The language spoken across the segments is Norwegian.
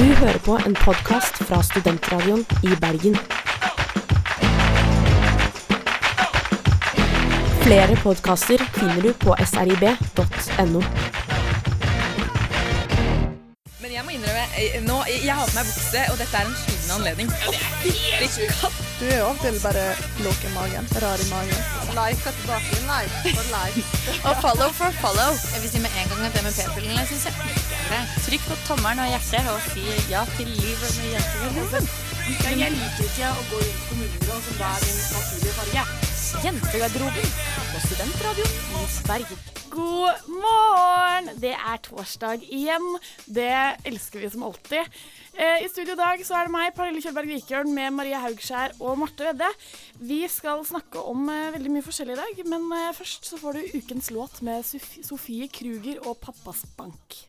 Du hører på en podkast fra Studentradioen i Bergen. Flere podkaster finner du på srib.no. Men jeg må innrømme, jeg, nå, jeg, har på meg bukse, og dette er en skyldende anledning. Katt! Du er jo av og til bare låk i magen. Rar i magen. Like og tilbake, like for like. Og follow for follow. Jeg vil si med en gang at det med p-pillene syns jeg er. Trykk på tommelen og hjertet og si ja til livet med jentegarderoben. Jeg liker ikke å gå rundt på Mullegrå, som da er min naturlige farge. Jentegarderoben på Studentradioen i Sverige. God morgen! Det er torsdag igjen. Det elsker vi som alltid. Eh, I studio i dag så er det meg, Pernille Kjølberg Vikørn, med Maria Haugskjær og Marte Vedde. Vi skal snakke om eh, veldig mye forskjellig i dag, men eh, først så får du ukens låt med Sof Sofie Kruger og Pappas Bank.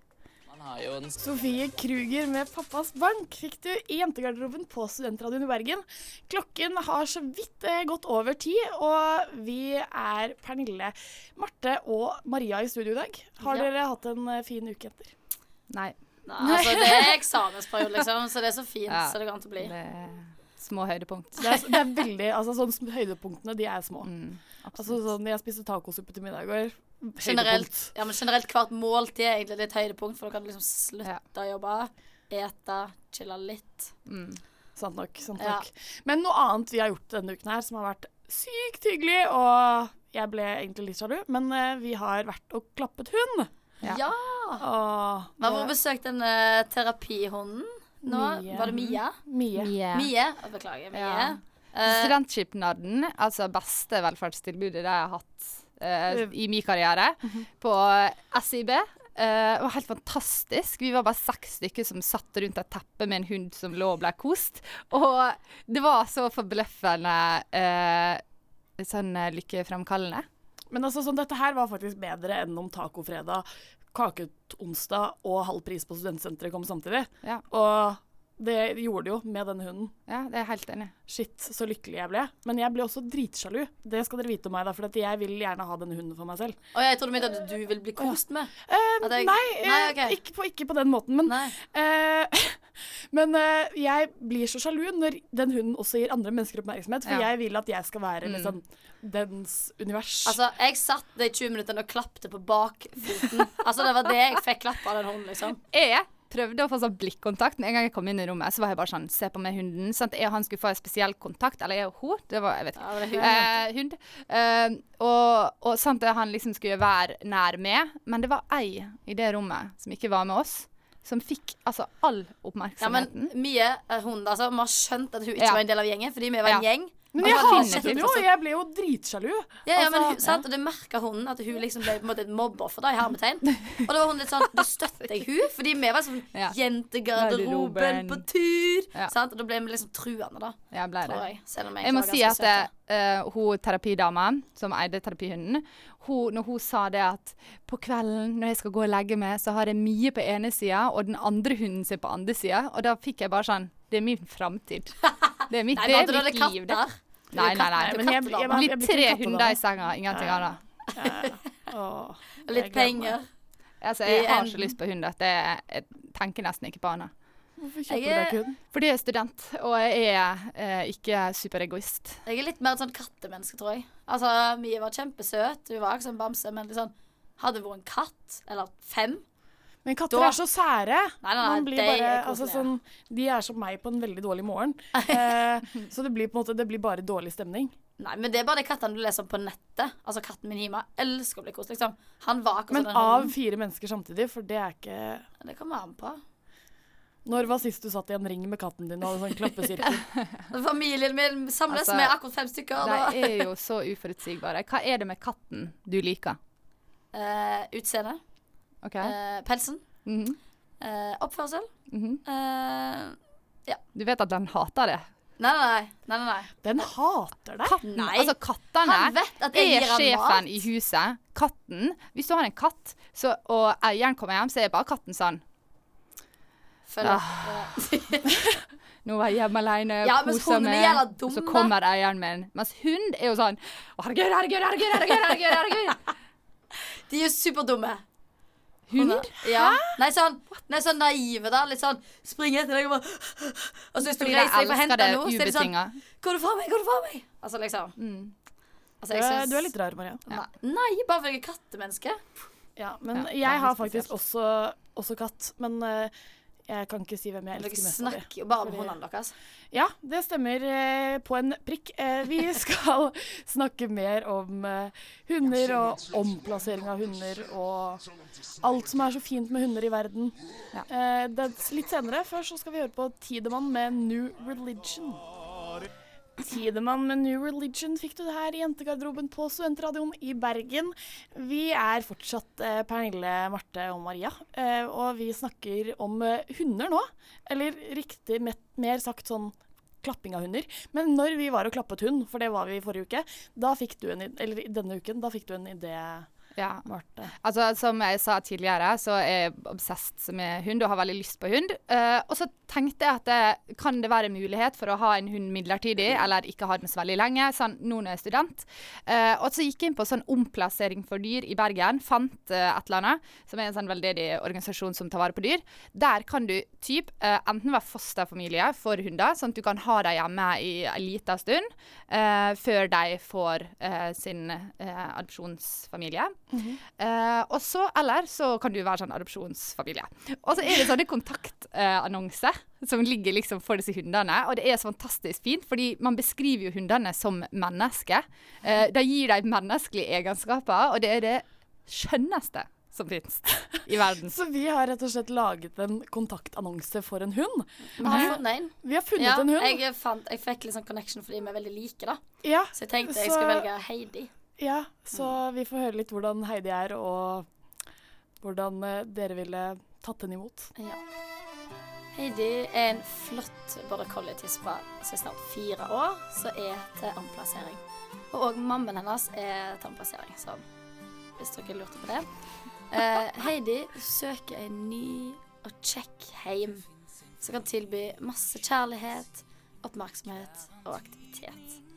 Sofie Kruger med Pappas Bank fikk du i jentegarderoben på Studentradioen i Bergen. Klokken har så vidt eh, gått over ti, og vi er Pernille, Marte og Maria i studio i dag. Har Ja. dere hatt en eh, fin uke etter? Nei. Nei, altså, det er eksamensperiode, liksom, så det er så fint Ja. så det kan til å bli. Det er små høydepunkt. Det er, det er veldig, altså sånn Høydepunktene de er små. Mm, Altså sånn, Jeg spiste tacosuppe til middag i går. Generelt, ja, men generelt hvert måltid er egentlig litt høydepunkt, for da kan du liksom slutte å jobbe, ete, chille litt. Mm. Sant nok. sant Ja. nok. Men noe annet vi har gjort denne uken her som har vært sykt hyggelig, og jeg ble egentlig litt sjalu, men eh, vi har vært og klappet hund. Ja. Ja! Og Vi har besøkt den eh, terapihunden nå. Mie. Var det Mia? Mie. Mie. Mie? Beklager, Mie. Ja. Uh, Studentskipnaden, altså beste velferdstilbudet jeg har hatt eh, i min karriere, Mhm. på SIB. Uh, det var helt fantastisk. Vi var bare seks stykker som satt rundt et teppe med en hund som lå og ble kost. Og det var så forbløffende uh, sånn eh, lykkefremkallende. Men altså, sånn, dette her var faktisk bedre enn om tacofredag, kaketonsdag og halv pris på studentsenteret kom samtidig. Ja. Og det gjorde det jo med denne hunden. Ja, det er helt enig. Shit, så lykkelig jeg ble. Men jeg ble også dritsjalu. Det skal dere vite om meg, da, for at jeg vil gjerne ha denne hunden for meg selv. Og jeg trodde du mente at du vil bli kost med. Uh, jeg- nei, eh, Nei, okay. ikke, på, ikke på den måten, men eh, Men eh, jeg blir så sjalu når den hunden også gir andre mennesker oppmerksomhet, for Ja. jeg vil at jeg skal være Mm. liksom dens univers. Altså, jeg satt de 20 minuttene og klappte på bakfoten. Altså, det var det jeg fikk klapp av den hunden, liksom. Jeg prøvde å få sånn blikkontakt. Med en gang jeg kom inn i rommet, så var jeg bare sånn Se på meg, hunden. At jeg og han skulle få en spesiell kontakt. Eller jeg og hun. Det var Jeg vet ikke. Ja. Eh, hund. Eh, og, og sant han liksom skulle være nær med. Men det var ei i det rommet som ikke var med oss, som fikk altså all oppmerksomheten. Ja, men Mie hun, hunden, altså. Vi har skjønt at hun ikke Ja. var en del av gjengen, fordi vi var en Ja. gjeng. Men jeg hatet definitivt jo, jeg ble jo dritsjalu. Ja, ja, men Altså, hun, sant? Og det merka hunden, at hun liksom ble på en måte et mobbeoffer, da, i hermetegn. Og da var hun litt sånn Da støtter jeg hun, fordi vi var sånn Ja. Jentegarderoben på tur. Ja. Sant? Og da ble vi liksom truende, da. Jeg ble det. jeg. Jeg, Jeg må si at det, uh, eh, hun terapidama som eide terapihunden, hun, når hun sa det at på kvelden når jeg skal gå og legge meg, så har jeg mye på ene sida og den andre hunden sin på andre sida, og da fikk jeg bare sånn Det er min framtid. Det er mitt, Nei, det er du mitt liv. Det. Nei, nei, nei. Men jeg, jeg, jeg, jeg blir tre hunder i senga, ingenting Ja. annet. Åh, litt penger. Altså, jeg har ikke lyst på hund jeg, jeg tenker nesten ikke på henne. Hvorfor Jeg kjøper du er- deg hund? Fordi jeg er student, og jeg er eh, ikke superegoist. Jeg er litt mer et sånn kattemenneske, tror jeg. Altså, Mie var kjempesøt. Hun var ikke sånn bamse, men liksom Hadde det vært en katt, eller fem Men katter Da- er så sære. Nei, nei, nei, Man blir de er bare, altså, sånn, de er som meg på en veldig dårlig morgen. Eh, så det blir på en måte Det blir bare dårlig stemning. Nei, men det er bare de kattene du leser om på nettet. Altså, katten min Hima elsker å bli kost, liksom. Han var akkurat Men sånn av hunden. fire mennesker samtidig, for det er ikke Det kommer an på. Når var sist du satt i en ring med katten din og hadde sånn klappesirkel? Familien min samles Altså, med akkurat fem stykker. De er jo så uforutsigbare. Hva er det med katten du liker? Uh, utseende. OK? Eh, pelsen. Mhm, Eh, oppførsel. mhm. ja. Du vet at den hater det? nei, nei, nei. nei, nei. Den hater deg. Katten, Nei. altså kattene Han vet at jeg er gir sjefen mat. i huset. Katten Hvis du har en katt, så, og eieren kommer hjem, så er bare katten sånn Følg Ah. opp. Nå var jeg hjemme alene, Ja, kosa meg. Og så kommer eieren min. Mens hund er jo sånn Å, herregud, herregud, herregud, herregud, herregud, herregud. De er jo superdumme. Hund? Ja. Nei, sånn, nei, sånn naive, da. Litt sånn springe etter deg og bare Og så hvis du Fordi reiser deg for å hente det noe, så er det sånn ubetinga. Går du fra meg, går du fra meg? Altså liksom. Mm. Altså, Du jeg er, du er litt rar, Maria. Nei, nei, bare fordi jeg er kattemenneske. Ja, men Ja, jeg har faktisk også, også katt. Men eh, jeg kan ikke si hvem jeg elsker mest Dere de. snakker jo bare om hundene deres. Ja, det stemmer eh, på en prikk. Eh, vi skal snakke mer om eh, hunder og omplassering av hunder og alt som er så fint med hunder i verden. Ja. Eh, det litt senere. Først så skal vi høre på Tidemann med New Religion. Tidemann med New Religion fikk du det her i jentegarderoben på Studentradioen i Bergen. Vi er fortsatt eh, Pernille, Marte og Maria, eh, og vi snakker om eh, hunder nå. Eller riktig met, mer sagt sånn klapping av hunder. Men når vi var og klappet hund, for det var vi i forrige uke, da fikk du en, eller denne uken, da fikk du en idé, Ja. Marte. Altså, som jeg sa tidligere, så er jeg obsessed med hund og har veldig lyst på hund. Uh, og så tenkte jeg at det, kan det være mulighet for å ha en hund midlertidig, eller ikke ha den så veldig lenge, sånn nå når jeg er student. Uh, og så gikk jeg inn på sånn omplassering for dyr i Bergen, fant uh, et eller annet, som er en sånn veldedig organisasjon som tar vare på dyr. Der kan du typ enten være fosterfamilie for hunder, sånn at du kan ha dem hjemme i en liten stund, før de får sin sin eh. Eh, og så, eller så kan du være sånn adopsjonsfamilie. Og så er det sånne kontaktannonser som ligger liksom for disse hundene. Og det er så fantastisk fint, fordi man beskriver jo hundene som mennesker. Eh, de gir dem menneskelige egenskaper, og det er det skjønneste som finnes i verden. Så vi har rett og slett laget en kontaktannonse for en hund. Vi har funnet en. Vi har funnet Ja, en hund. jeg, fant, jeg fikk litt sånn connection fordi vi er veldig like, da. Ja, Så jeg tenkte jeg Så- skulle velge Heidi. Ja, så vi får høre litt hvordan Heidi er, og hvordan eh, dere ville tatt henne imot. Ja. Heidi er en flott border collie-tispe som er snart fire år, som er til omplassering. Og òg mammen hennes er til omplassering, så hvis dere lurte på det. Eh, Heidi søker en ny og kjekk heim som kan tilby masse kjærlighet, oppmerksomhet og aktivitet.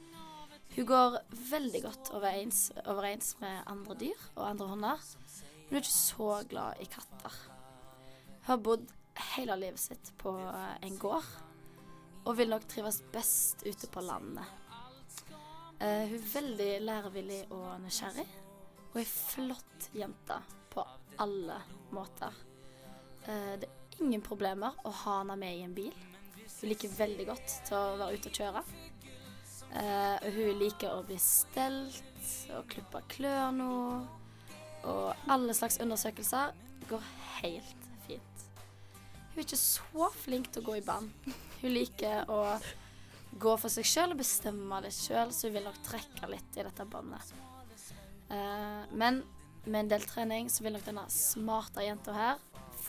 Hun går veldig godt overens, overens med andre dyr og andre hunder, hun er ikke så glad i katter. Hun har bodd hele livet sitt på eh, en gård, og vil nok trives best ute på landet. Uh, hun er veldig lærevillig og nysgjerrig, og er flott jente på alle måter. Uh, det er ingen problemer å ha henne med i en bil. Hun liker veldig godt til å være ute og kjøre. Eh, og hun liker å bli stelt og klippe klørne. Og alle slags undersøkelser går helt fint. Hun er ikke så flink til å gå i band. Hun liker å gå for seg sjøl og bestemme det sjøl, så hun vil nok trekke litt i dette båndet. Eh, men med en del trening så vil nok denne smarte jenta her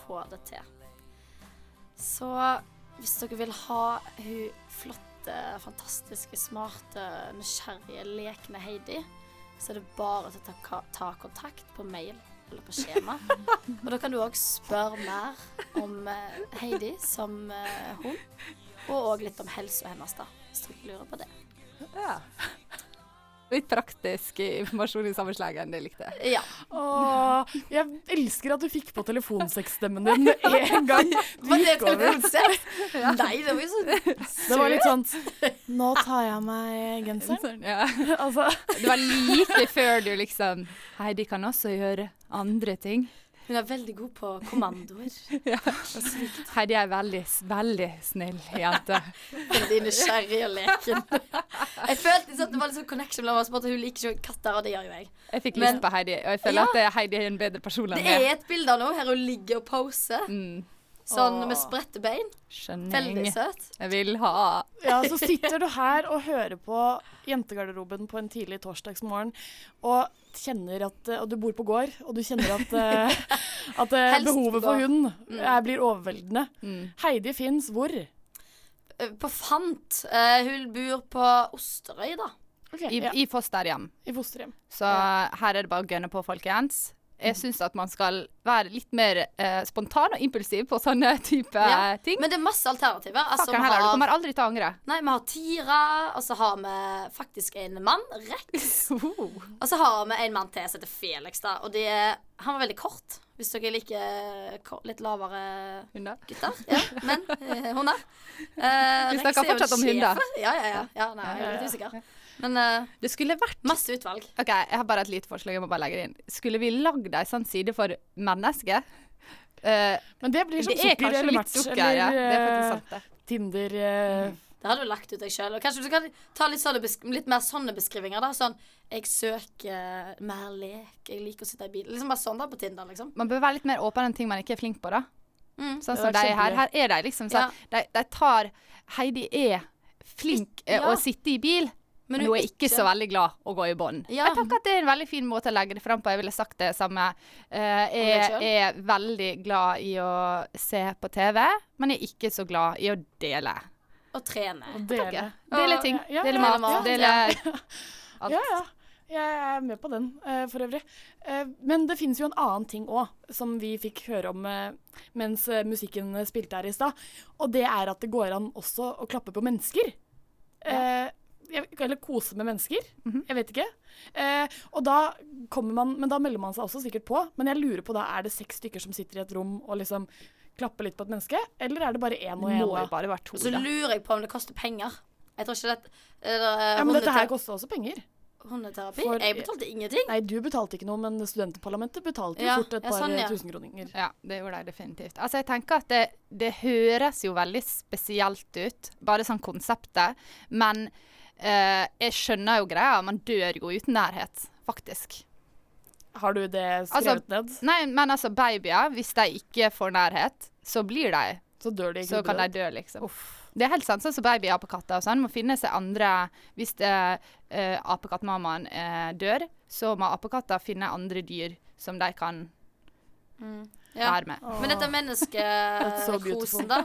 få det til. Så hvis dere vil ha hun flotte, fantastiske, smarte, nysgjerrige, lekne Heidi, så er det bare til å ta, ta kontakt på mail eller på skjema. Og da kan du òg spørre mer om eh, Heidi som eh, hun, og òg litt om helsa hennes, da, hvis du lurer på det. Ja. Litt praktisk informasjon i samme enn det likte jeg. Ja. Åh, jeg elsker at du fikk på telefonsexstemmen din med en gang. Du Var det gikk over. telefonsex? Nei, det var jo så Det var litt sånn Nå tar jeg av meg genseren. Sånn, ja. Altså, Det var like før du liksom Heidi kan også gjøre andre ting. Hun er veldig god på kommandoer. Ja. Heidi er veldig, veldig snill jente. Veldig nysgjerrig og leken. Jeg følte liksom at det var litt sånn connection mellom oss, på at hun liker ikke katter, og det gjør jo jeg. Jeg fikk lyst på Heidi, og jeg føler Ja. at Heidi er en bedre person enn Det er et bilde av henne her hun ligger og poser, Mm, sånn med spredte bein. skjønning. Veldig søt. Jeg vil ha ja, så sitter du her og hører på jentegarderoben på en tidlig torsdagsmorgen og kjenner at Og du bor på gård, og du kjenner at, eh, at eh, på behovet for hund Mm. blir overveldende. mm. Heidi fins hvor? Eh, På Fant. Eh, hun bor på Osterøy, da. Okay, I, ja, I fosterhjem. I fosterhjem. Så her er det bare å gønne på, folkens. Jeg syns at man skal være litt mer eh, spontan og impulsiv på sånne type Ja, ting. Men det er masse alternativer. Altså, Fakken, heller, heller, du kommer aldri til å angre. nei, vi har Tira, og så har vi faktisk en mann, Rex. Og så har vi en mann til som heter Felix, da. Og det han var veldig kort. Hvis dere liker litt lavere Hunder. gutter. Ja, men eh, hunder. Eh, Vi snakker er fortsatt om hunder. Ja, ja, ja. ja nei, jeg er litt usikker. Men uh, Det skulle vært masse utvalg. OK, jeg har bare et lite forslag. Jeg må bare legge det inn. Skulle vi lagd ei sånn side for mennesker? Uh, Men det blir som er sukker eller match sukker, ja. Det er eller faktisk eh, sant, det. Tinder eh, Det hadde du lagt ut deg sjøl. Kanskje du kan ta litt, sånne litt mer sånne beskrivinger. da Sånn Jeg søker mer lek, jeg liker å sitte i bil. Liksom bare sånn da på Tinder, liksom. Man bør være litt mer åpen enn ting man ikke er flink på, da. Mm. Sånn som de her. Her er de liksom sånn. De, de tar Heidi er flink eh, Ja. å sitte i bil, men hun er ikke så veldig glad å gå i bånd. Ja. Jeg tenker at det er en veldig fin måte å legge det fram på. Jeg ville sagt det samme. Eh, jeg er veldig glad i å se på TV, men jeg er ikke så glad i å dele. Og trene. å dele. Dele ting. Ja, Dele ja, mat. ja. Dele alt. Ja, ja. Jeg er med på den, uh, for øvrig. Uh, men det finnes jo en annen ting òg, som vi fikk høre om uh, mens musikken spilte her i stad. Og det er at det går an også å klappe på mennesker. Ja. Eller kose med mennesker. Jeg vet ikke. Eh, og da kommer man Men da melder man seg også sikkert på. Men jeg lurer på da, er det seks stykker som sitter i et rom og liksom klapper litt på et menneske? Eller er det bare én og Det én? må jo bare være to, Så lurer jeg på om det koster penger. Jeg tror ikke det er Ja, men dette her koster også penger. Hundeterapi? For- jeg betalte ingenting. Nei, du betalte ikke noe, men studentparlamentet betalte jo Ja, fort et ja, par sånn, ja. tusenkroninger. Ja, det gjorde jeg definitivt. Altså, jeg tenker at det, det høres jo veldig spesielt ut, bare sånn konseptet. Men eh, jeg skjønner jo greia. Man dør jo uten nærhet, faktisk. Har du det Altså, skrevet ned? Nei, men altså, babyer, hvis de ikke får nærhet, så blir de Så dør de ikke Så kan de dø, liksom. Det er helt sant, sånn som babyer, apekatter og sånn. Må finne seg andre Hvis eh, apekattmammaen eh, dør, så må apekatter finne andre dyr som de kan Ja. være med. Men dette menneskekosen, da.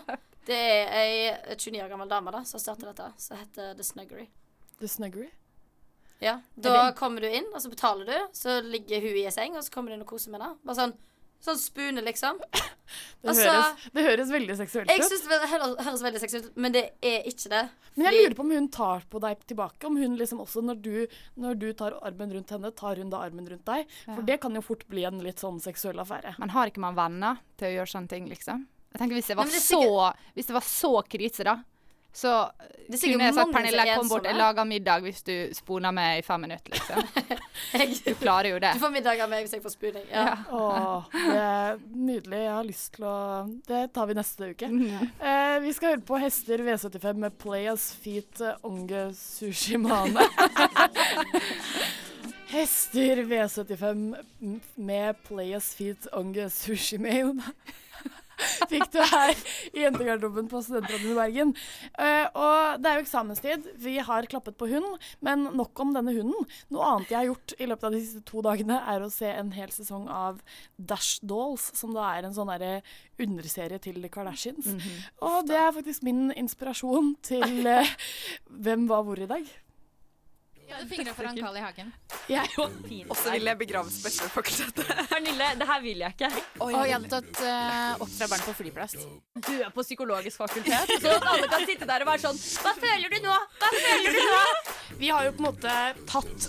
Det er ei 29 år gammel dame da, som starter dette, som heter The Snuggery. The Snuggery? Ja, Da kommer du inn, og så betaler du. Så ligger hun i en seng, og så kommer du inn og koser med henne. Bare sånn, sånn spune, liksom. Det, Altså, høres, det høres veldig seksuelt ut. Jeg syns det høres, høres veldig seksuelt ut, men det er ikke det. Men jeg lurer på om hun tar på deg tilbake. Om hun liksom også, når du, når du tar armen rundt henne, tar hun da armen rundt deg? For det kan jo fort bli en litt sånn seksuell affære. Men har ikke man venner til å gjøre sånne ting, liksom? Jeg tenker Hvis det var, det er så, hvis det var så krise, da, så Det er kunne jeg sagt Pernille, er kom bort, jeg lager middag hvis du sponer meg i fem minutter, liksom. Jeg, Du klarer jo det. du får middag av meg hvis jeg får spuning. Ja. Åh, det er nydelig. Jeg har lyst til å Det tar vi neste uke. Eh, vi skal høre på Hester V75 med Playas Feet eh, Onge Sushimane. Hester V75 m- med Playas Feet Onge Sushimane. Fikk du her i jentegarderoben på Studentradioen i Bergen. Uh, og det er jo eksamenstid. Vi har klappet på hund, men nok om denne hunden. Noe annet jeg har gjort i løpet av de siste to dagene, er å se en hel sesong av Dash Dolls, som da er en sånn derre underserie til Kardashians. Og det er faktisk min inspirasjon til uh, Hvem var hvor i dag? Fingre foran Carl i hagen. Jeg òg. Og så vil jeg begraves på SV-fakultetet. Pernille, det her vil jeg ikke. Og jeg hadde tatt uh, oppdra barn på flyplass. Du er på psykologisk fakultet, så alle kan sitte der og være sånn Hva føler du nå? Hva føler du nå? Vi har jo på en måte tatt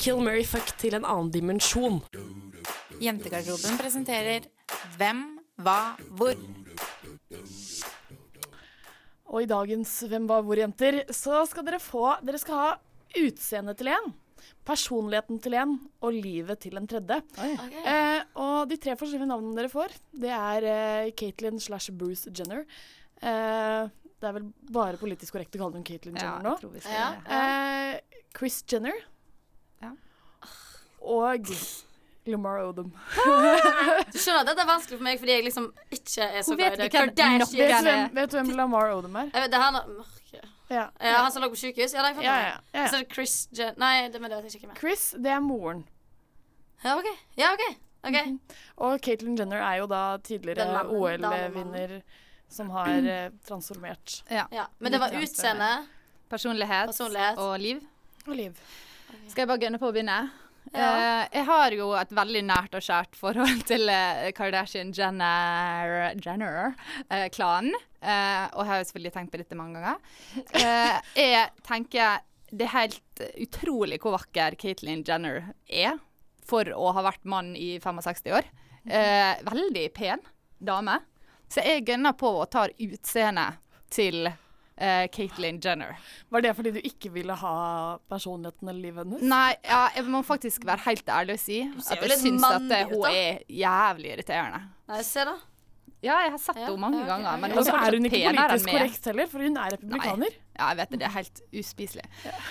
Kill Mary Fuck til en annen dimensjon. Jentegarderoben presenterer Hvem, hva, hvor. Og i dagens Hvem var hvor-jenter så skal dere få Dere skal ha utseendet til en, personligheten til en og livet til en tredje. Eh, og de tre forskjellige navnene dere får, det er eh, Caitlyn slash Bruce Jenner. Eh, det er vel bare politisk korrekt å kalle dem Caitlyn Ja, Jenner nå. jeg tror vi skal Ja. gjøre. Eh, Chris Jenner. Ja. Og Lamar Odom. Du skjønner at dette er vanskelig for meg fordi jeg liksom ikke er så glad i det. Vet hvem, vet du hvem Lamar Odom er? Jeg vet, det er han mørke. Ja. Ja, han som lå på sykehus? Ja, det har jeg fått Ja, med ja, meg. er Chris Jen... Nei, det, men det vet jeg ikke er. Chris, det er moren. Ja, OK. Ja, OK. -hmm. Og Caitlyn Jenner er jo da tidligere OL-vinner som har eh, transformert. Ja. Men det var utseende. Personlighet, Personlighet. og liv. Og liv. Skal jeg bare gønne på å begynne? Ja. Eh, jeg har jo et veldig nært og kjært forhold til uh, Kardashian-Jenner-klanen. Eh, og jeg har jo selvfølgelig tenkt på dette mange ganger. Eh, jeg tenker det er helt utrolig hvor vakker Caitlyn Jenner er for å ha vært mann i 65 år. eh, veldig pen dame. Så jeg gønner på å ta utseendet til eh, Caitlyn Jenner. Var det fordi du ikke ville ha personligheten eller livet hennes? Nei, ja, jeg må faktisk være helt ærlig og si at jeg syns at eh, ut, hun er jævlig irriterende. Nei, se da. Ja, jeg har sett Ja, henne mange ja, okay. ganger, men hun er hun ikke politisk korrekt heller, for hun er republikaner. Nei. Ja, jeg vet det. Det er helt uspiselig.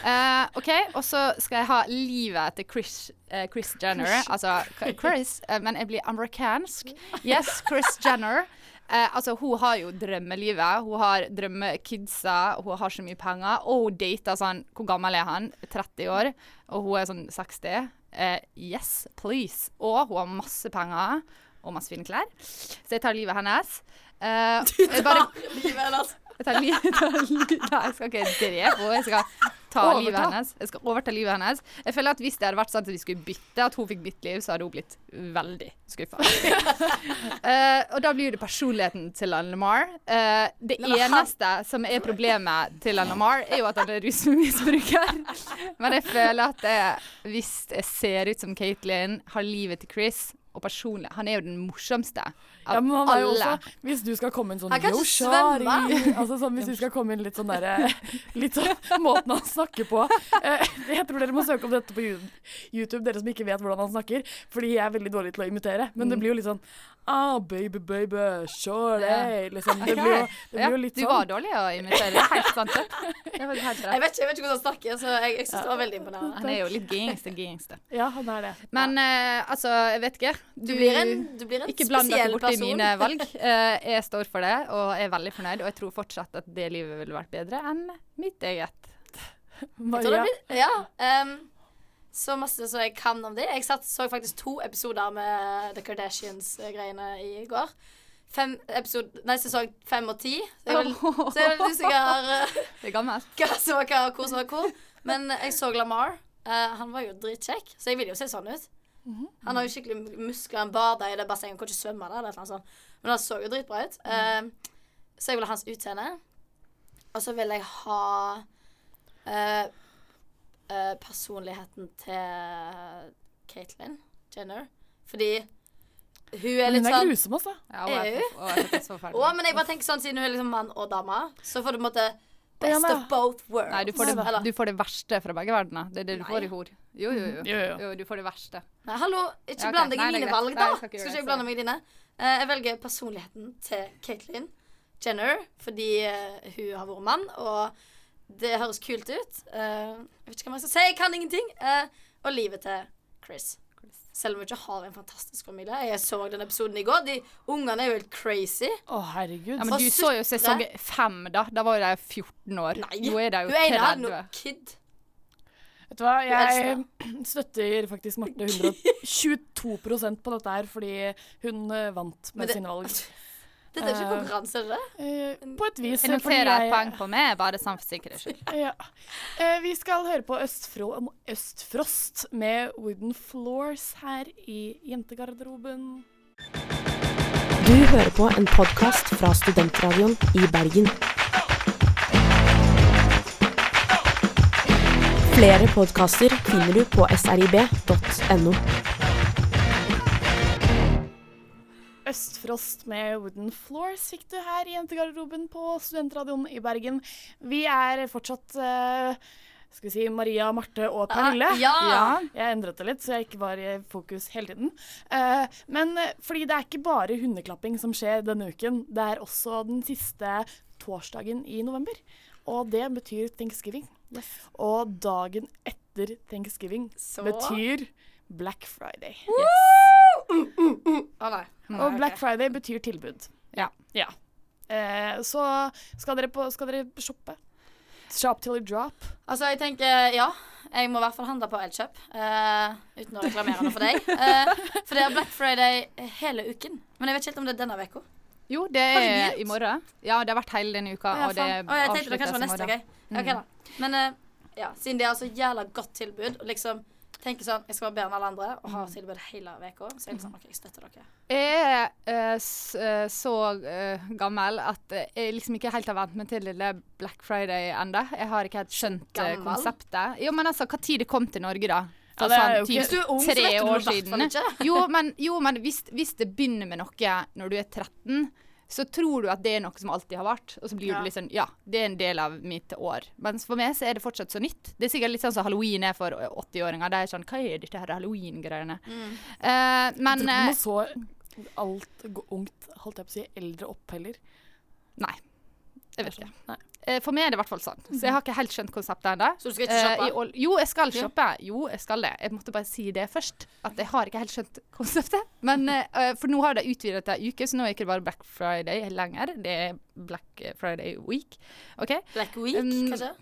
Eh, OK, og så skal jeg ha livet til Chris, uh, Chris Jenner. Altså Chris, uh, men jeg blir amerikansk. Yes, Chris Jenner. Eh, altså, hun har jo drømmelivet. Hun har drømmekidsa, hun har så mye penger. Og hun dater sånn Hvor gammel er han? 30 år. Og hun er sånn 60. Eh, yes, please. Og hun har masse penger og masse fine klær. Så jeg tar livet hennes. Eh, tar bare Livet hennes. jeg tar livet livet, Nei, jeg skal ikke drepe henne. Jeg skal ta Overta. livet hennes. Jeg skal overta livet hennes. Jeg føler at Hvis det hadde vært sånn at vi skulle bytte, at hun fikk mitt liv, så hadde hun blitt veldig skuffa. og da blir det personligheten til Anne Lamar. Uh, det men han- eneste som er problemet til Anne Lamar, er jo at han er rusmisbruker. Men jeg føler at jeg, hvis jeg ser ut som Katelyn, har livet til Chris og personlig Han er jo den morsomste Ja, men han er jo også Hvis du skal komme inn sånn Han kan «Yo, ikke Shari». Altså sånn hvis du skal komme inn litt sånn derre Litt sånn måten han snakker på. Eh, Jeg tror dere må søke opp dette på YouTube, dere som ikke vet hvordan han snakker. Fordi jeg er veldig dårlig til å imitere. Men Mm. det blir jo litt sånn Ah, baby, baby, Shari. Liksom. Det blir jo, det blir jo litt du sånn. var dårlig å imitere. Det er helt sant. det. Det Jeg vet ikke, jeg vet ikke hvordan han snakker, så jeg, jeg syns det var veldig imponerende. Han er jo litt gangster, gangster. Ja, han er det. Men eh, altså, jeg vet ikke. Du blir en, du blir en spesiell person. Mine valg. Eh, jeg står for det, og er veldig fornøyd. Og jeg tror fortsatt at det livet ville vært bedre enn mitt eget. Maria. Ja. Um, så masse som jeg kan om det. Jeg satt, så faktisk to episoder med The Kardashians-greiene i går. Fem episode, nei, sesong fem og ti. Så jeg er litt- er usikker eh, Det er gammelt. hva som var hva, og hvor som var hvor. Men jeg så Lamar. Uh, han var jo dritkjekk, så jeg vil jo se sånn ut. Han har jo skikkelig muskler. Han bader i det bassenget, kan ikke svømme der. Eller noe sånt. Men han så jo dritbra ut. Eh, så jeg vil ha hans utseende. Og så vil jeg ha uh, uh, personligheten til Caitlyn Jenner. Fordi hun er litt litt hun er sånn grusom, altså. Ja, og jeg, og jeg er så Å, men jeg bare tenker sånn, siden hun er liksom mann og dame, så får du på en måte best of both worlds. Nei, du får, det, du får det verste fra begge verdener. Det er det du Nei. får i hor. Jo, jo, jo. Jo, jo. du får det verste. Nei, hallo, ikke Ja, ok. bland deg i mine greit. valg, da. Nei, skal ikke Skal ikke blande meg i dine. Uh, jeg velger personligheten til Caitlyn Jenner fordi uh, hun har vært mann, og det høres kult ut. Uh, jeg vet ikke hva jeg skal si, jeg kan ingenting. Eh, og livet til Chris. Selv om vi ikke har en fantastisk familie. Jeg så den episoden i går. De ungene er jo helt crazy. Å, herregud. Ja, men du så jo sesong fem, da. Da var jo de 14 år. Nei, Nå er de jo hun ene hadde noe kid. Vet du hva, jeg støtter faktisk Marte 122% på dette her, fordi hun eh, vant med det- sine valg. Dette er ikke Eh, konkurranse, er det det? Eh, på et vis. Jeg noterer et poeng på meg, bare sånn for sikkerhets skyld. Ja. Eh, vi skal høre på Østfro Østfrost med Wooden Floors her i jentegarderoben. Du hører på en podkast fra Studentradioen i Bergen. Flere podkaster finner du på srib.no. Østfrost med Wooden Floors fikk du her i jentegarderoben på Studentradioen i Bergen. Vi er fortsatt uh, skal vi si Maria, Marte og Pernille. Ah, ja. Jeg endret det litt, så jeg ikke var i fokus hele tiden. Uh, men eh, fordi det er ikke bare hundeklapping som skjer denne uken, det er også den siste torsdagen i november. Og det betyr thanksgiving. Og dagen etter thanksgiving Så? betyr Black Friday. Å nei. Og Black Friday betyr tilbud. Ja. Ja. Eh, så skal dere, på, skal dere shoppe? Shop till you drop. Altså, jeg tenker ja. Jeg må i hvert fall handle på Elkjøp. Uh, uten å reklamere noe for deg. Uh, for det er Black Friday hele uken. Men jeg vet ikke helt om det er denne uka. Jo, det er i morgen. Ja, det har vært hele denne uka, ja, og det faen. Jeg tenkte det kanskje var neste. Da. Men uh, ja, siden det er altså jævla godt tilbud, og liksom tenker sånn Jeg skal være bedre enn alle andre og ha tilbud hele uka, så jeg er sånn OK, jeg støtter dere. Jeg er uh, så uh, gammel at jeg liksom ikke helt har vent meg til lille Black Friday ennå. Jeg har ikke helt skjønt Gammel? konseptet. Jo, men altså, tid det kom til Norge, da? Ja, det er sånn jo ikke- Hvis du er ung, så vet du år det i hvert fall ikke. Jo, men, jo, men hvis, hvis det begynner med noe når du er 13, så tror du at det er noe som alltid har vært. Og så blir Ja. du litt sånn Ja, det er en del av mitt år. Mens for meg så er det fortsatt så nytt. Det er sikkert litt sånn som halloween er for 80-åringer. Det er sånn Hva er dette her halloween-greiene? Eh, men Du eh, man så alt ungt, holdt jeg på å si, eldre opp heller. Nei. Jeg vet ikke. Nei. Eh, For meg er det i hvert fall sånn. Så jeg har ikke helt skjønt konseptet ennå. Så du skal ikke shoppe? Eh, jo, jeg skal shoppe. Jo, jeg skal det. Jeg måtte bare si det først. At jeg har ikke helt skjønt konseptet. Men, eh, for nå har de utvidet til ei uke, så nå er det ikke bare Black Friday lenger. Det er Black Friday week. Okay? Black Week, Um, kanskje?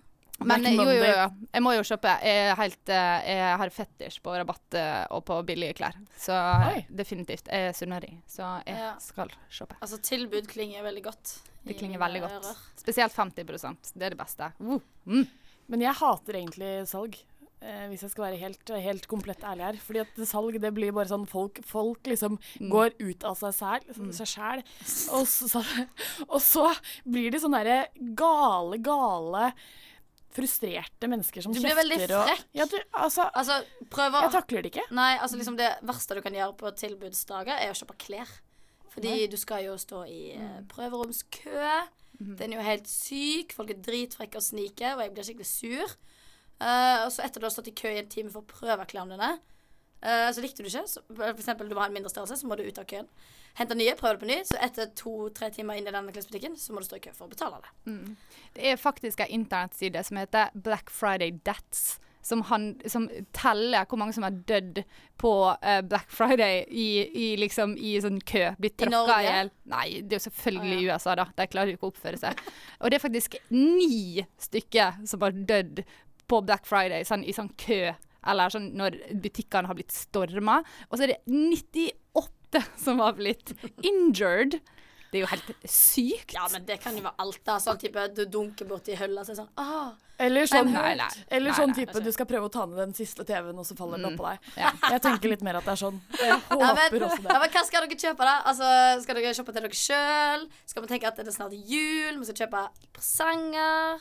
Men eh, jo, jo, jo. Jeg må jo kjøpe. Jeg, helt, eh, jeg har fetisj på rabatt eh, og på billige klær. Så Oi. definitivt. Jeg er sunnmøring, så jeg Ja. skal kjøpe. Altså, tilbud klinger veldig godt. Det klinger veldig godt. ører. Spesielt 50% Det er det beste. Uh. Men jeg hater egentlig salg. Eh, hvis jeg skal være helt, helt komplett ærlig her. Fordi at salg det blir bare sånn folk, folk liksom Mm. går ut av seg selv, seg sjæl. Og, så- og så blir de sånne derre gale, gale frustrerte mennesker som Du blir veldig frekk. og ja, du, altså, Altså, prøver Jeg takler det ikke. Nei, altså liksom det verste du kan gjøre på tilbudsdager, er å kjøpe klær. Fordi du skal jo stå i eh, prøveromskø. Den er jo helt syk. Folk er dritfrekke og sniker, og jeg blir skikkelig sur. Uh, og så etter du har stått i kø i en time for å prøve klærne dine, eh, så likte du ikke. Så, for eksempel du må ha en mindre størrelse, så må du ut av køen. Hente nye, prøve det på ny. Så etter to-tre timer inn i denne klesbutikken, så må du stå i kø for å betale det. Det er faktisk en internettside som heter Black Friday Dats. Som, han, som teller hvor mange som har dødd på uh, Black Friday i, i, liksom, i sånn kø. Blitt I tråkka i hjel. Nei, det er jo selvfølgelig Å, ja. USA, da. De klarer jo ikke å oppføre seg. Og det er faktisk ni stykker som har dødd på Black Friday sånn, i sånn kø. Eller sånn når butikkene har blitt storma. Og så er det 98 som har blitt injured. Det er jo helt sykt. Ja, men det kan jo være alt, da. Sånn type du dunker borti hølla, så er sånn ah, Eller sånn, Nei, nei. eller Nei, sånn nei, type du skal prøve å ta ned den siste TV-en, og så faller den Mm. oppå deg. Ja. Jeg tenker litt mer at det er sånn. Jeg Ja, men, håper også ja, det. men hva skal dere kjøpe, da? Altså, Skal dere kjøpe til dere sjøl? Skal vi tenke at det er snart jul? Vi skal kjøpe presanger?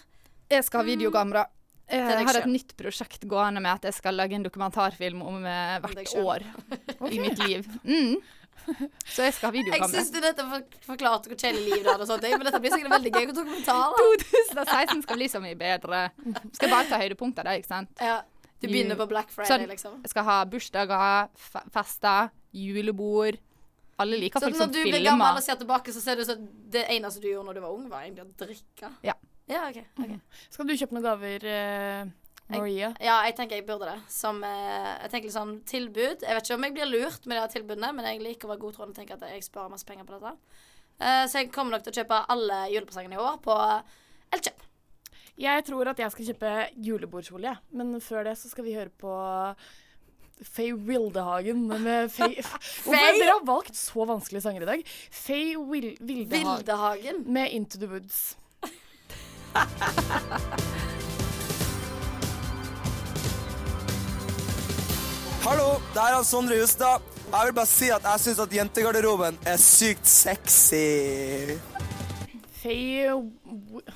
Jeg skal ha videokamera. Jeg har et nytt prosjekt gående med at jeg skal lage en dokumentarfilm om eh, hvert år i mitt liv. Mm. Så jeg skal ha Jeg videokamera. syns du nettopp for- forklarte hvor kjedelig liv du hadde, og men dette blir sikkert veldig gøy dokumentar. da. 2016 skal bli så mye bedre. Skal bare ta høydepunkter, da, ikke sant. Ja, du begynner på Black Friday, Sånn. liksom. Jeg skal ha bursdager, fe fester, julebord. Alle liker Så folk når som du blir gammel og ser tilbake, så ser du at det eneste du gjorde når du var ung, var egentlig å drikke. Ja. Ja, ok. okay. Skal du kjøpe noen gaver, eh, Maria? Ja, jeg tenker jeg burde det. Som eh, jeg tenker litt sånn tilbud. Jeg vet ikke om jeg blir lurt med de her tilbudene, men jeg liker å være godtroende og tenke at jeg sparer masse penger på dette. Eh, så jeg kommer nok til å kjøpe alle julepresangene i år på Elkjøp. Jeg tror at jeg skal kjøpe julebordskjole, jeg. Men før det så skal vi høre på Faye Wildehagen med Faye Hvorfor dere har valgt så vanskelige sanger i dag? Faye Wildehagen, Wildehagen med Into the Woods. Hallo, det her er Sondre Justad. Jeg vil bare si at jeg syns at jentegarderoben er sykt sexy. Faye Wi-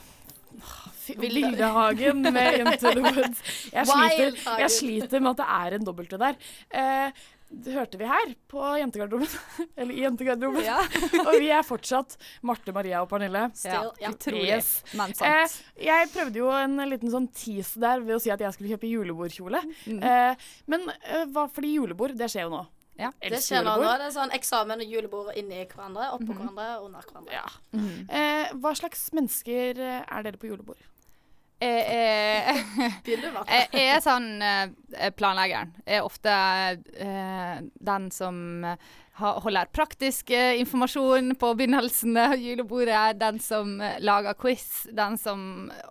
med jentegarderoben. Jeg sliter, jeg sliter med at det er en dobbelt der. Eh, det hørte vi her på jentegarderoben. Eller i jentegarderoben. Ja. og vi er fortsatt Marte, Maria og Pernille. Ja, ja. utrolig. Yes. Men Eh, jeg prøvde jo en liten sånn tease der ved å si at jeg skulle kjøpe julebordkjole. Mm. Eh, men eh, hva, fordi julebord, det skjer jo nå. Ja. Det skjer nå. Julebord. er sånn eksamen og julebord inni hverandre, oppå hverandre under hverandre. Ja. Mm Eh, hva slags mennesker eh, er dere på julebord? Jeg, jeg, Begynner du, Marte? jeg, jeg er sånn eh, planleggeren. Jeg er ofte eh, den som holder praktisk eh, informasjon på begynnelsen av julebordet. Den som eh, lager quiz. Den som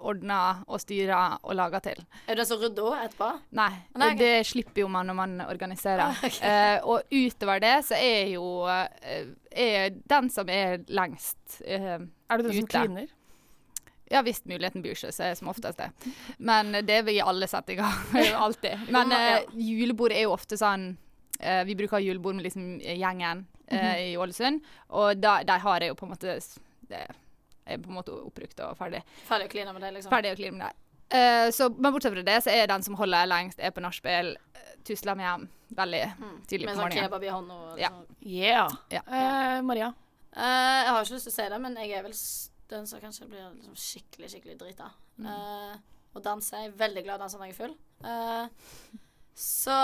ordner og styrer og lager til. Er du den som rydder etterpå? Nei, Nei, ok. det slipper jo man når man organiserer. Ah, ok. Eh, og utover det så er jo eh, er den som er lengst eh, Er du den som Ute. kliner? Ja, hvis muligheten byr seg, så er det som oftest det. Men det vil alle settinger. Alltid. Men eh, julebord er jo ofte sånn eh, Vi bruker julebord med liksom gjengen eh, i Ålesund, og da, de har jeg jo på en måte Det er på en måte oppbrukt og ferdig. Ferdig å kline med det, liksom. Ferdig å kline med det. Uh, så, men bortsett fra det, så er den som holder lengst, er på nachspiel. eh, tusler meg hjem veldig tidlig Med på sånn morgenen. kebab i hånda. og Ja. sånn. Yeah. Ja. Uh, Maria. Uh, jeg har ikke lyst til å si det, men jeg er vel den som kanskje blir liksom skikkelig, skikkelig drita. Uh, og danse. Jeg er veldig glad i å danse når jeg er full. Uh, så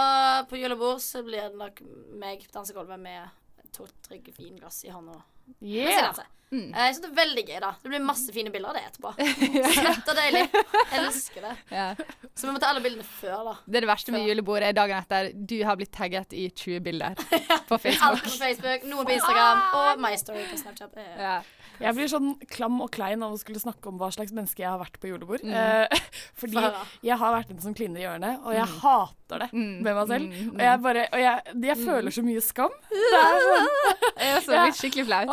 på julebord så blir det nok meg på dansegulvet med to-tre vinglass i hånda. Yeah. Mm. Eh, Jeg synes det er veldig gøy, da. Det blir masse fine bilder av det etterpå. Søtt og deilig. Jeg elsker det. Ja. Så vi må ta alle bildene før, da. Det er det verste med julebordet er dagen etter du har blitt tagget i 20 bilder på Facebook. Alt på Facebook, noen på Instagram og My Story på Snapchat. Eh, Ja. Jeg blir sånn klam og klein av å skulle snakke om hva slags menneske jeg har vært på julebord. Mm. Eh, fordi jeg har vært en som klinner i hjørnet, og jeg hater det Mm. med meg selv. Mm, Og jeg bare Og jeg, jeg føler så mye skam. Det er sånn Jeg er så blitt skikkelig flau.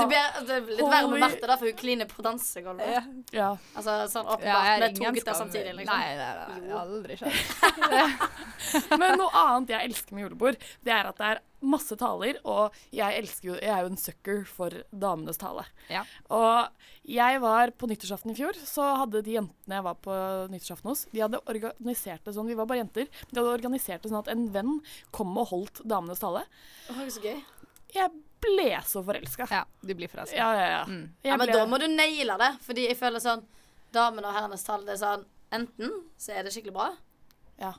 Det blir, litt verre med Marte, da, for hun kliner på dansegulvet. Ja. Altså sånn Ja, åpenbart jeg er med to gutter samtidig, liksom. Nei, det har jeg aldri skjedd. Men noe annet jeg elsker med julebord, det er at det er masse taler, og jeg elsker jo Jeg er jo en sucker for damenes tale. Ja. Og jeg var på nyttårsaften i fjor, så hadde de jentene jeg var på nyttårsaften hos, de hadde organisert det sånn, vi var bare jenter, de hadde organisert det sånn at en venn kom og holdt damenes tale. Åh, så gøy. Jeg ble så forelska. Ja, du blir forelska. Ja, ja, ja. Mm. Ja, men ble- da må du naile det, fordi jeg føler sånn Damene og herrenes tale, det er sånn Enten så er det skikkelig bra, Ja.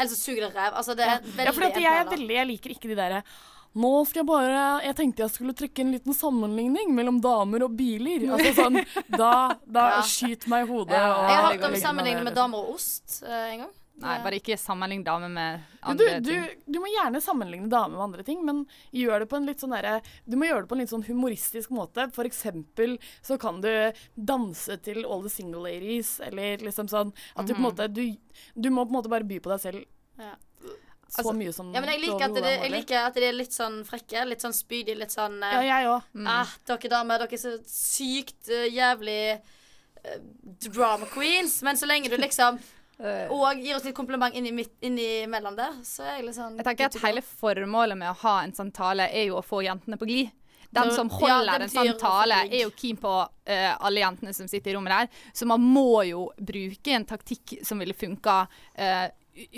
Eller så suger det ræv. Altså, det er veldig Ja, for jeg, er veldig, jeg liker ikke de derre nå skal jeg bare Jeg tenkte jeg skulle trekke en liten sammenligning mellom damer og biler. Altså sånn Da, da Ja. skyt meg i hodet. Ja, Jeg har hørt om sammenligning med damer og ost uh, en gang. Nei, bare ikke sammenlign damer med andre Du, du, ting. du må gjerne sammenligne damer med andre ting, men gjør det på en litt sånn der, Du må gjøre det på en litt sånn humoristisk måte. For eksempel så kan du danse til All the Single Ladies, eller liksom sånn At du på en Mhm. måte Du, du må på en måte bare by på deg selv Ja. så Altså, mye som Ja, men jeg liker, at det, jeg liker at de er litt sånn frekke, litt sånn spydige, litt sånn eh, Ja, jeg òg. ah, Dere damer, dere er så sykt uh, jævlig eh, drama queens, men så lenge du liksom Og gir oss litt kompliment innimellom der, så er jeg litt sånn Jeg tenker at hele formålet med å ha en sånn tale er jo å få jentene på glid. Den som holder ja, en sånn tale, er jo keen på uh, alle jentene som sitter i rommet der. Så man må jo bruke en taktikk som ville funka uh,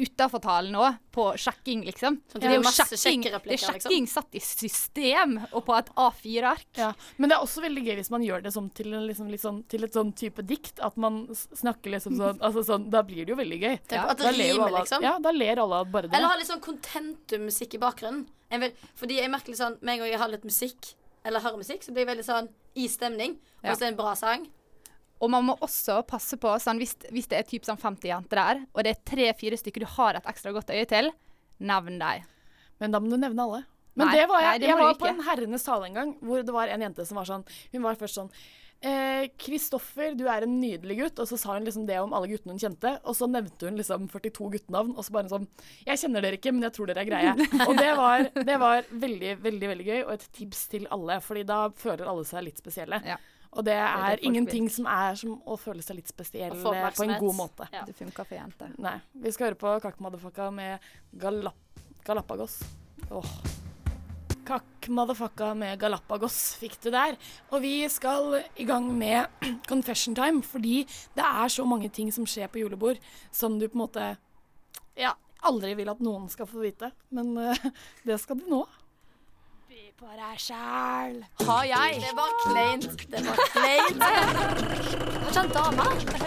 utafor talen òg, på sjekking, liksom. Sånn det det er jo masse sjekking, det er liksom. sjekking satt i system og på et A4-ark. Ja, men det er også veldig gøy hvis man gjør det som til, en, liksom, sånn- til et sånn type dikt. At man snakker liksom sånn, altså sånn Da blir det jo veldig gøy. Ja. at det Da ler jo rimer, alle liksom. Ja, da ler alle av bare det. Eller ha litt sånn contentum-musikk i bakgrunnen. Jeg vil, fordi jeg merker litt sånn Med en gang jeg har litt musikk, eller hører musikk, så blir jeg veldig sånn i stemning. Og Ja. hvis det er en bra sang Og man må også passe på, sånn, hvis, hvis det er typ sånn 50 jenter der, og det er tre-fire stykker du har et ekstra godt øye til, nevn dem. Men da må du nevne alle. Men Nei, det var nei, jeg. det jeg var på en herrenes tale en gang hvor det var en jente som var sånn Hun var først sånn eh, Kristoffer, du er en nydelig gutt. Og så sa hun liksom det om alle guttene hun kjente. Og så nevnte hun liksom 42 guttenavn. Og så bare sånn Jeg kjenner dere ikke, men jeg tror dere er greie. Og det var, det var veldig, veldig veldig gøy, og et tips til alle. Fordi da føler alle seg litt spesielle. Ja. Og det er det ingenting som er som å føle seg litt spesiell eh, på en god måte. Ja. Det funka for jenter. Nei. Vi skal høre på Kakk med Galap Galapagos. Åh. Kakk med Galapagos fikk du der. Og vi skal i gang med confession time, fordi det er så mange ting som skjer på julebord som du på en måte ja, aldri vil at noen skal få vite. Men uh, det skal du nå. På deg sjæl. Har jeg? Det var kleint. Det var kleint. Han dame?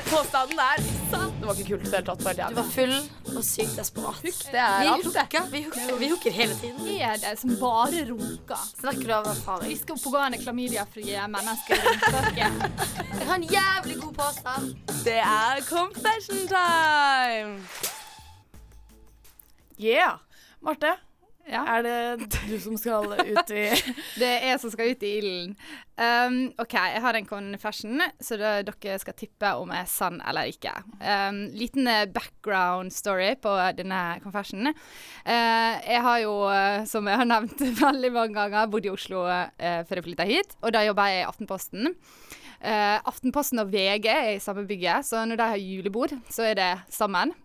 Påstanden er sann. Det var ikke kult i det hele tatt. Bare Du var full og sykt desperat. Det er Vi alt, det. hooker, vi hooker, vi hooker hele tiden. Er det som bare runker? Snakker du av Vi erfaring? skal pågående klamydiafrie mennesker i rundtørket. Jeg har en jævlig god påstand. Det er confession time. Yeah. Marte, Ja. er det du som skal ut i Det er jeg som skal ut i ilden. Um, OK, jeg har en confession, så det, dere skal tippe om jeg er sann eller ikke. Um, liten eh, background story på denne confessionen. Uh, jeg har jo, eh, som jeg har nevnt veldig mange ganger, bodd i Oslo uh, før jeg flytta hit. Og da jobba jeg i Aftenposten. Uh, Aftenposten og VG er i samme bygget, så når de har julebord, så er det sammen.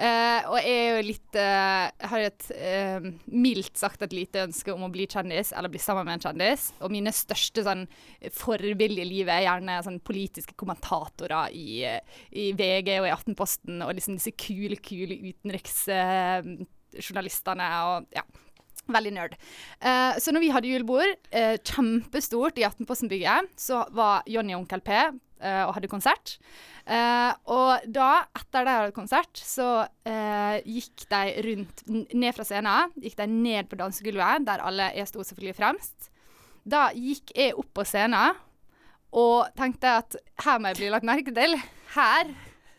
Eh, og jeg er jo litt uh, har et uh, mildt sagt et lite ønske om å bli kjendis, eller bli sammen med en kjendis. Og mine største sånn forbilder i livet er gjerne sånn politiske kommentatorer i, i VG og i Aftenposten, og liksom disse kule, kule utenriksjournalistene og ja. Veldig nerd. Uh, så når vi hadde julebord, uh, kjempestort i Aftenposten-bygget, så var Jonny og Onkel P eh, og hadde konsert. Eh, og da, etter de hadde konsert, så eh, gikk de rundt ned fra scenen. Gikk de ned på dansegulvet, der alle jeg sto selvfølgelig fremst. Da gikk jeg opp på scenen og tenkte at her må jeg bli lagt merke til. Her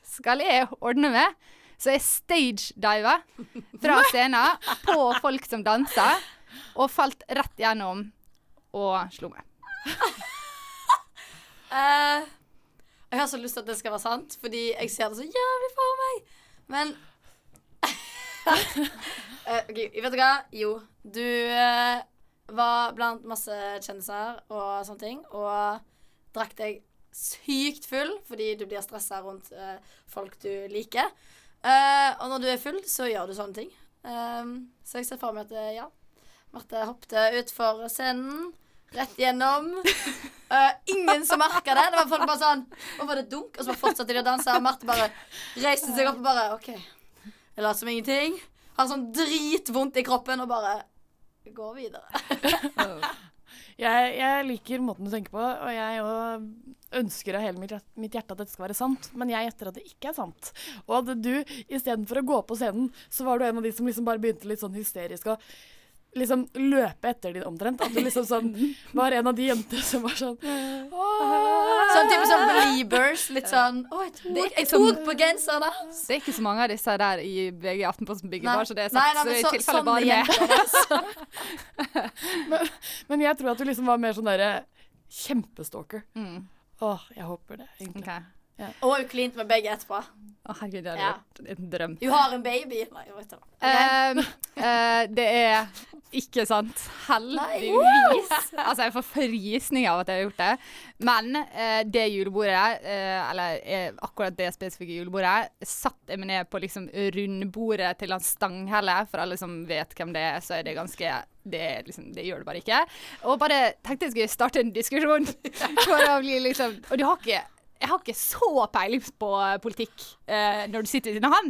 skal jeg ordne meg. Så jeg stagediva fra scenen på folk som dansa, og falt rett gjennom og slo meg. Eh, jeg har så lyst til at det skal være sant, fordi jeg ser det så jævlig for meg. Men Eh, ok, Vet du hva? Jo, du uh, var blant masse kjendiser og sånne ting, og drakk deg sykt full fordi du blir stressa rundt uh, folk du liker. Uh, og når du er full, så gjør du sånne ting. Um, så jeg ser for meg at ja, Marte hoppte utfor scenen. Rett gjennom. Uh, ingen som merka det. Det var folk bare sånn Og var det dunk, og så fortsatte de å danse. Og Marte bare reiste seg opp og bare OK. Jeg lot som ingenting. Har sånn dritvondt i kroppen og bare går videre. Jeg, jeg liker måten du tenker på, og jeg òg ønsker av hele mitt, hjerte at dette skal være sant, men jeg gjetter at det ikke er sant. Og at du istedenfor å gå på scenen, så var du en av de som liksom bare begynte litt sånn hysterisk å liksom løpe etter din omtrent. At du liksom sånn var en av de jentene som var sånn Sånn type sånn believers. Litt sånn Å, jeg tok, på genseren. Det er ikke så mange av disse der i VG Aftenposten-bygget, bare så det er sagt. nei, så i tilfelle bare jenter, med. men, men jeg tror at du liksom var mer sånn derre kjempestalker. Mm. Åh, jeg håper det, egentlig. Ok. Og hun klinte med begge etterpå. Å, herregud, det hadde Ja. vært en drøm. Hun har en baby. Nei, jeg vet ikke. uh, uh, det er ikke sant. Heldigvis. Altså, jeg får frysninger av at jeg har gjort det. Men uh, det julebordet, eh, eller eh, akkurat det spesifikke julebordet, satt jeg meg ned på liksom rundbordet til han Stanghelle. For alle som vet hvem det er, så er det ganske det, liksom, det gjør det bare ikke. Og bare tenkte jeg skulle starte en diskusjon. For å bli liksom Og du har ikke jeg har ikke så peiling på eh, politikk uh, når du sitter i denne av.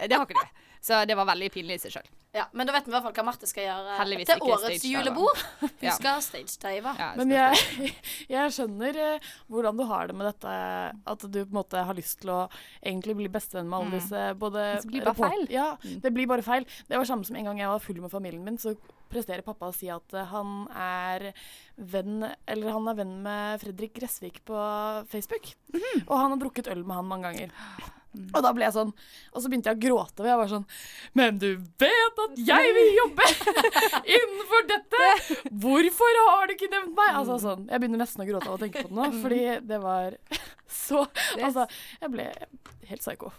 Eh, Det har ikke du. Så det var veldig pinlig i seg sjøl. Ja, men da vet vi i hvert fall hva Marte skal gjøre Heldigvis til årets julebord. Hun Ja. skal stage-dive. Men jeg, jeg skjnner eh, hvordan du har det med dette, at du på en måte har lyst til å egentlig bli bestevenn med alle Mm. disse både Det blir bare feil. Ja, Mm. det blir bare feil. Det var samme som en gang jeg var full med familien min, så presterer pappa å si at eh, han er venn Eller han er venn med Fredrik Gressvik på Facebook. Mhm. Og han har drukket øl med han mange ganger. Mm. Og da ble jeg sånn Og så begynte jeg å gråte, og jeg var sånn Men du vet at jeg vil jobbe innenfor dette! Hvorfor har du ikke nevnt meg? Altså sånn Jeg begynner nesten å gråte av å tenke på det nå, Mm. fordi det var så Altså, jeg ble helt psyko.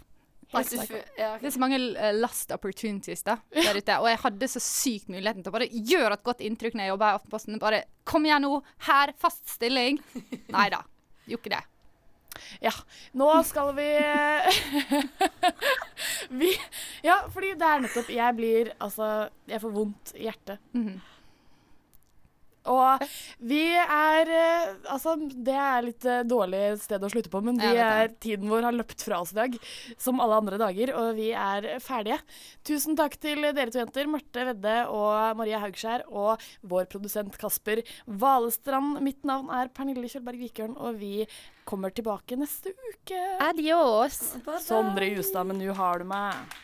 Helt. Det er så mange last opportunities da, der ute. Og jeg hadde så sykt muligheten til å bare gjøre et godt inntrykk når jeg jobba i Aftenposten. Bare kom igjen nå, her, fast stilling. Nei da, gjorde ikke det. Ja, nå skal vi Vi Ja, fordi det er nettopp Jeg blir Altså, jeg får vondt i hjertet. Mhm. Og vi er eh, Altså, det er litt eh, dårlig sted å slutte på, men vi er, tiden vår har løpt fra oss i dag, som alle andre dager, og vi er ferdige. Tusen takk til dere to jenter, Marte Vedde og Maria Haugskjær, og vår produsent Kasper Valestrand. Mitt navn er Pernille Kjølberg Vikørn, og vi kommer tilbake neste uke. Adios. Sondre Justad, men nå har du meg.